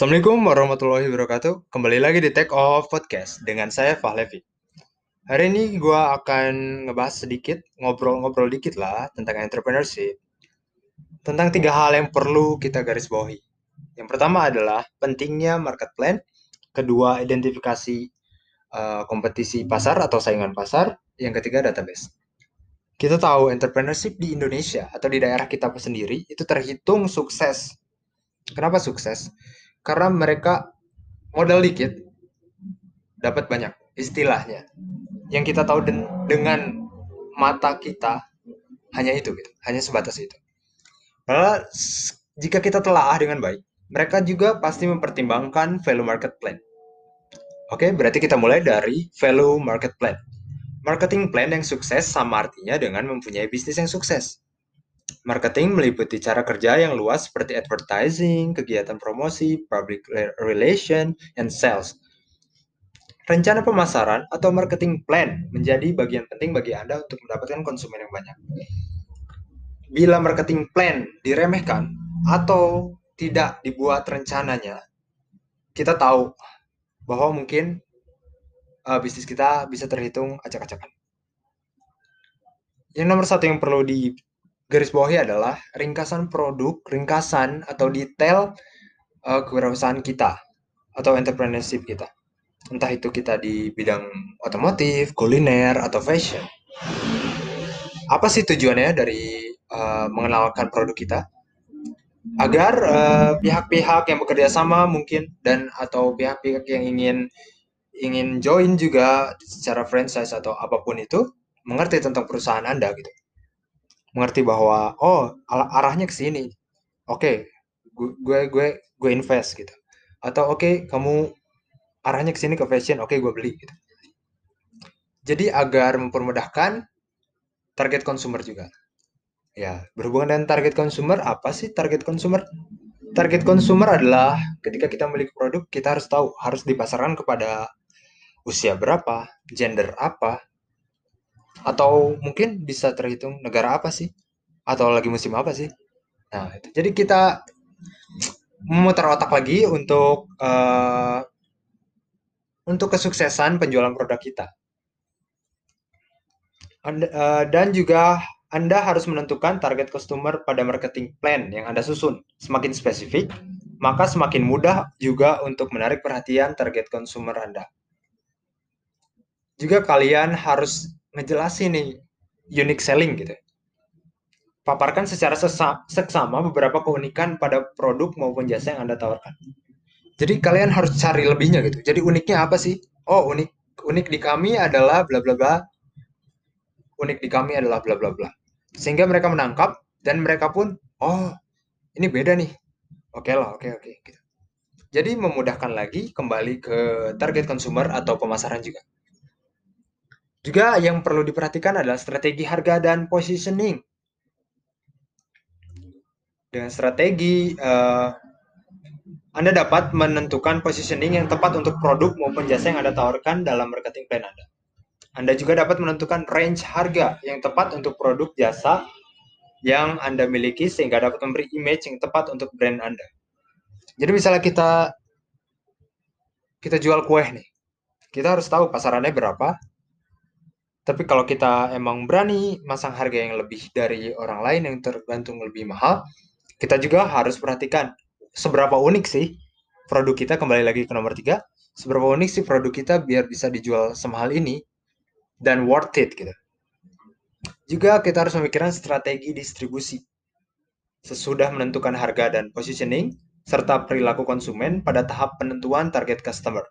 Assalamualaikum warahmatullahi wabarakatuh. Kembali lagi di Take Off Podcast dengan saya Fahlevi. Hari ini gue akan ngebahas sedikit, ngobrol-ngobrol dikit lah tentang entrepreneurship. Tentang tiga hal yang perlu kita garis bawahi. Yang pertama adalah pentingnya market plan. Kedua, identifikasi uh, kompetisi pasar atau saingan pasar. Yang ketiga, database. Kita tahu entrepreneurship di Indonesia atau di daerah kita sendiri itu terhitung sukses. Kenapa sukses? Karena mereka modal dikit dapat banyak istilahnya. Yang kita tahu den dengan mata kita hanya itu gitu hanya sebatas itu. Karena jika kita telah dengan baik mereka juga pasti mempertimbangkan value market plan. Oke berarti kita mulai dari value market plan. Marketing plan yang sukses sama artinya dengan mempunyai bisnis yang sukses Marketing meliputi cara kerja yang luas seperti advertising, kegiatan promosi, public relation, and sales. Rencana pemasaran atau marketing plan menjadi bagian penting bagi Anda untuk mendapatkan konsumen yang banyak. Bila marketing plan diremehkan atau tidak dibuat rencananya, kita tahu bahwa mungkin uh, bisnis kita bisa terhitung acak-acakan. Yang nomor satu yang perlu di garis bawahi adalah ringkasan produk, ringkasan atau detail uh, kewirausahaan kita atau entrepreneurship kita. Entah itu kita di bidang otomotif, kuliner, atau fashion. Apa sih tujuannya dari uh, mengenalkan produk kita? Agar eh, pihak-pihak uh, yang bekerja sama mungkin dan atau pihak-pihak yang ingin ingin join juga secara franchise atau apa pun itu mengerti tentang perusahaan Anda gitu mengerti bahwa oh arahnya ke sini. Oke, gue gue gue invest gitu. Atau oke, okay, kamu arahnya ke sini ke fashion, oke okay, gue beli gitu. Jadi agar mempermudahkan target consumer juga. Ya, berhubungan dengan target consumer, apa sih target consumer? Target consumer adalah ketika kita memiliki produk, kita harus tahu harus dipasarkan kepada usia berapa, gender apa, atau mungkin bisa terhitung negara apa sih? Atau lagi musim apa sih? Nah, itu. Jadi kita memutar otak lagi untuk uh, untuk kesuksesan penjualan produk kita. Anda, uh, dan juga Anda harus menentukan target customer pada marketing plan yang Anda susun. Semakin spesifik, maka semakin mudah juga untuk menarik perhatian target consumer Anda. Juga kalian harus ngejelasin nih unique selling gitu. Paparkan secara seksama beberapa keunikan pada produk maupun jasa yang Anda tawarkan. Jadi kalian harus cari lebihnya gitu. Jadi uniknya apa sih? Oh, unik unik di kami adalah bla bla bla. Unik di kami adalah bla bla bla. Sehingga mereka menangkap dan mereka pun oh, ini beda nih. Oke lah, oke oke gitu. Jadi memudahkan lagi kembali ke target consumer atau pemasaran juga. Juga yang perlu diperhatikan adalah strategi harga dan positioning. Dengan strategi, uh, Anda dapat menentukan positioning yang tepat untuk produk maupun jasa yang Anda tawarkan dalam marketing plan Anda. Anda juga dapat menentukan range harga yang tepat untuk produk jasa yang Anda miliki sehingga dapat memberi image yang tepat untuk brand Anda. Jadi misalnya kita kita jual kue nih, kita harus tahu pasarannya berapa, tapi kalau kita emang berani masang harga yang lebih dari orang lain yang tergantung lebih mahal, kita juga harus perhatikan seberapa unik sih produk kita kembali lagi ke nomor tiga, seberapa unik sih produk kita biar bisa dijual semahal ini dan worth it gitu. Juga kita harus memikirkan strategi distribusi. Sesudah menentukan harga dan positioning, serta perilaku konsumen pada tahap penentuan target customer.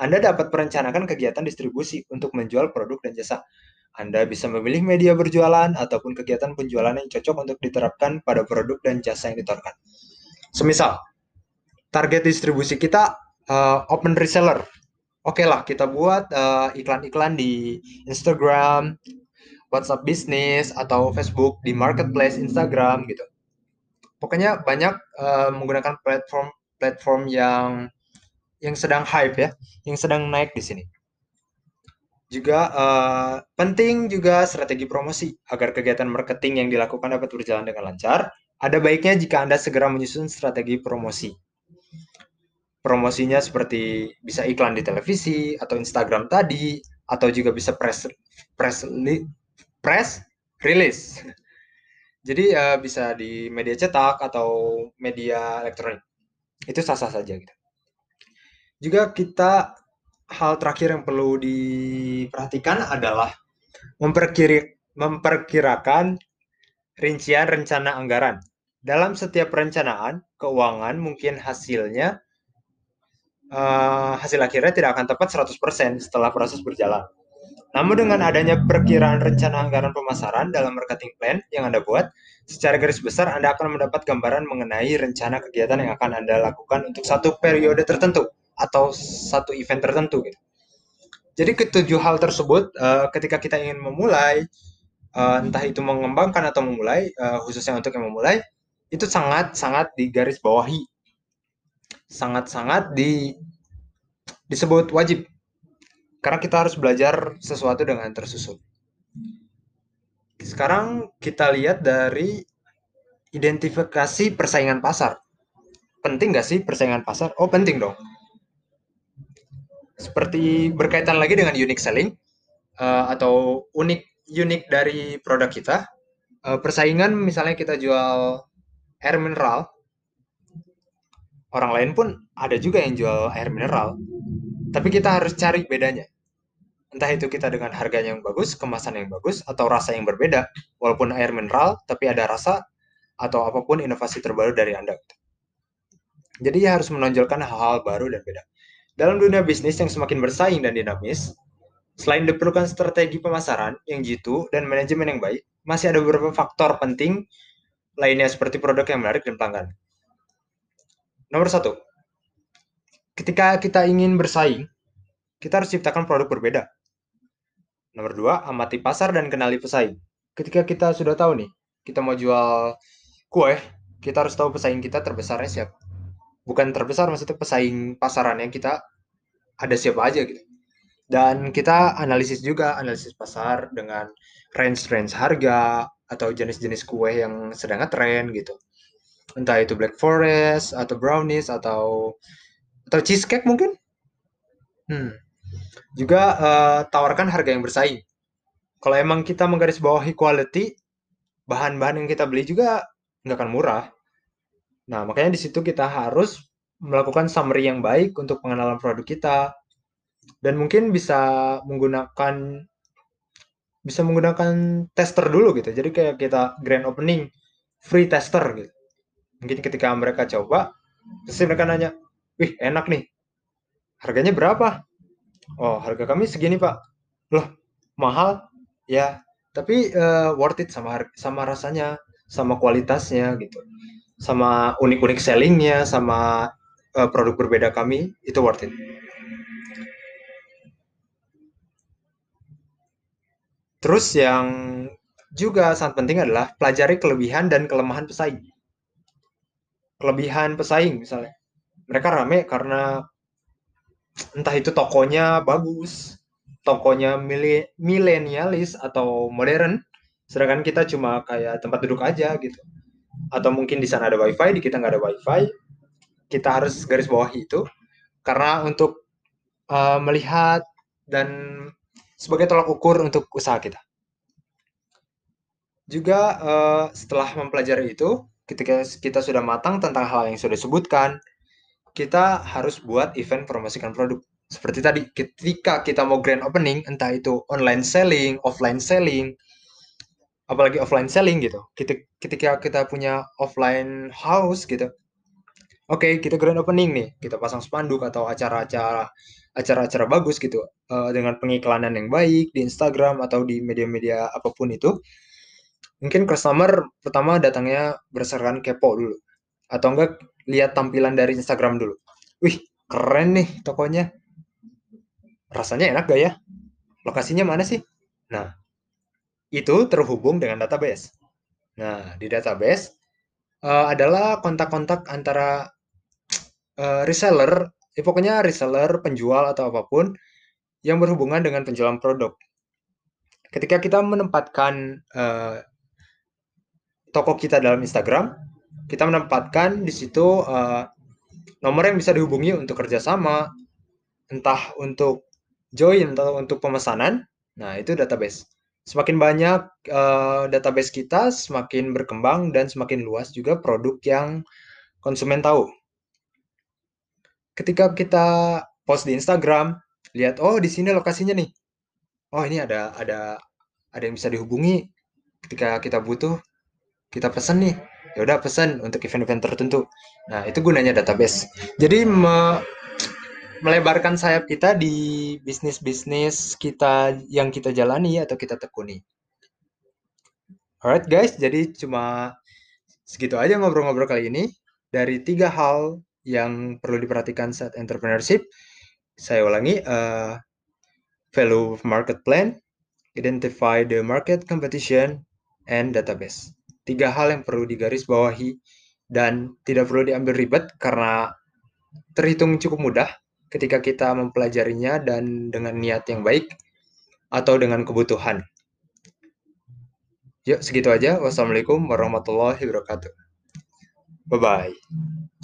Anda dapat merencanakan kegiatan distribusi untuk menjual produk dan jasa. Anda bisa memilih media berjualan ataupun kegiatan penjualan yang cocok untuk diterapkan pada produk dan jasa yang ditawarkan. Semisal, target distribusi kita uh, open reseller. Oke okay lah, kita buat uh, iklan-iklan di Instagram, WhatsApp Business, atau Facebook, di Marketplace, Instagram gitu. Pokoknya banyak uh, menggunakan platform platform yang yang sedang hype ya, yang sedang naik di sini. Juga uh, penting juga strategi promosi agar kegiatan marketing yang dilakukan dapat berjalan dengan lancar. Ada baiknya jika Anda segera menyusun strategi promosi. promosinya seperti bisa iklan di televisi atau Instagram tadi atau juga bisa press press press release. Jadi uh, bisa di media cetak atau media elektronik. Itu sah-sah saja gitu. Juga kita hal terakhir yang perlu diperhatikan adalah memperkiri, memperkirakan rincian rencana anggaran. Dalam setiap perencanaan keuangan mungkin hasilnya uh, hasil akhirnya tidak akan tepat 100% setelah proses berjalan. Namun dengan adanya perkiraan rencana anggaran pemasaran dalam marketing plan yang Anda buat, secara garis besar Anda akan mendapat gambaran mengenai rencana kegiatan yang akan Anda lakukan untuk satu periode tertentu atau satu event tertentu gitu. Jadi ketujuh hal tersebut uh, ketika kita ingin memulai uh, entah itu mengembangkan atau memulai uh, khususnya untuk yang memulai itu sangat sangat digaris bawahi sangat-sangat di disebut wajib karena kita harus belajar sesuatu dengan tersusun. Sekarang kita lihat dari identifikasi persaingan pasar. Penting nggak sih persaingan pasar? Oh penting dong. Seperti berkaitan lagi dengan unique selling uh, atau unik unik dari produk kita. Uh, persaingan misalnya kita jual air mineral, orang lain pun ada juga yang jual air mineral. Tapi kita harus cari bedanya. Entah itu kita dengan harganya yang bagus, kemasan yang bagus, atau rasa yang berbeda. Walaupun air mineral, tapi ada rasa atau apa pun inovasi terbaru dari Anda. Jadi harus menonjolkan hal-hal baru dan beda. Dalam dunia bisnis yang semakin bersaing dan dinamis, selain diperlukan strategi pemasaran yang jitu dan manajemen yang baik, masih ada beberapa faktor penting lainnya seperti produk yang menarik dan pelanggan. Nomor satu, ketika kita ingin bersaing, kita harus ciptakan produk berbeda. Nomor dua, amati pasar dan kenali pesaing. Ketika kita sudah tahu nih, kita mau jual kue, kita harus tahu pesaing kita terbesarnya siapa. Bukan terbesar, maksudnya pesaing pasarannya kita ada siapa aja gitu. Dan kita analisis juga, analisis pasar dengan range-range harga atau jenis-jenis kue yang sedang ngetren gitu entah itu black forest atau brownies atau atau cheesecake mungkin hmm. juga uh, tawarkan harga yang bersaing kalau emang kita menggarisbawahi quality bahan-bahan yang kita beli juga nggak akan murah nah makanya di situ kita harus melakukan summary yang baik untuk pengenalan produk kita. Dan mungkin bisa menggunakan bisa menggunakan tester dulu gitu. Jadi kayak kita grand opening free tester gitu. Mungkin ketika mereka coba pasti mereka nanya wih enak nih. Harganya berapa? Oh harga kami segini pak. Loh mahal? Ya tapi uh, worth it sama sama rasanya sama kualitasnya gitu sama unik-unik sellingnya sama uh, produk berbeda kami itu worth it terus yang juga sangat penting adalah pelajari kelebihan dan kelemahan pesaing kelebihan pesaing misalnya. Mereka rame karena entah itu tokonya bagus, tokonya milenialis atau modern, sedangkan kita cuma kayak tempat duduk aja gitu. Atau mungkin di sana ada wifi, di kita nggak ada wifi, kita harus garis bawah itu karena untuk uh, melihat dan sebagai tolak ukur untuk usaha kita. Juga uh, setelah mempelajari itu, ketika kita sudah matang tentang hal yang sudah disebutkan, kita harus buat event promosikan produk. Seperti tadi, ketika kita mau grand opening, entah itu online selling, offline selling, apalagi offline selling gitu. Ketika kita punya offline house gitu, oke okay, kita grand opening nih, kita pasang spanduk atau acara-acara acara-acara bagus gitu uh, dengan pengiklanan yang baik di Instagram atau di media-media apa pun itu mungkin customer pertama datangnya berdasarkan kepo dulu atau enggak lihat tampilan dari Instagram dulu. Wih, keren nih tokonya. Rasanya enak gak ya? Lokasinya mana sih? Nah, itu terhubung dengan database. Nah, di database uh, adalah kontak-kontak antara uh, reseller, ya pokoknya reseller, penjual atau apa pun yang berhubungan dengan penjualan produk. Ketika kita menempatkan uh, toko kita dalam Instagram, kita menempatkan di situ uh, nomor yang bisa dihubungi untuk kerjasama, entah untuk join atau untuk pemesanan. Nah, itu database. Semakin banyak uh, database kita, semakin berkembang dan semakin luas juga produk yang konsumen tahu. Ketika kita post di Instagram, lihat oh di sini lokasinya nih. Oh, ini ada ada ada yang bisa dihubungi ketika kita butuh kita pesan nih ya udah pesan untuk event-event tertentu nah itu gunanya database jadi me melebarkan sayap kita di bisnis-bisnis kita yang kita jalani atau kita tekuni. Alright guys. Jadi cuma segitu aja ngobrol-ngobrol kali ini. Dari tiga hal yang perlu diperhatikan saat entrepreneurship saya ulangi uh, value market plan identify the market competition and database. Tiga hal yang perlu digarisbawahi dan tidak perlu diambil ribet karena terhitung cukup mudah ketika kita mempelajarinya dan dengan niat yang baik atau dengan kebutuhan. Yuk, segitu aja. Wassalamualaikum warahmatullahi wabarakatuh. Bye-bye.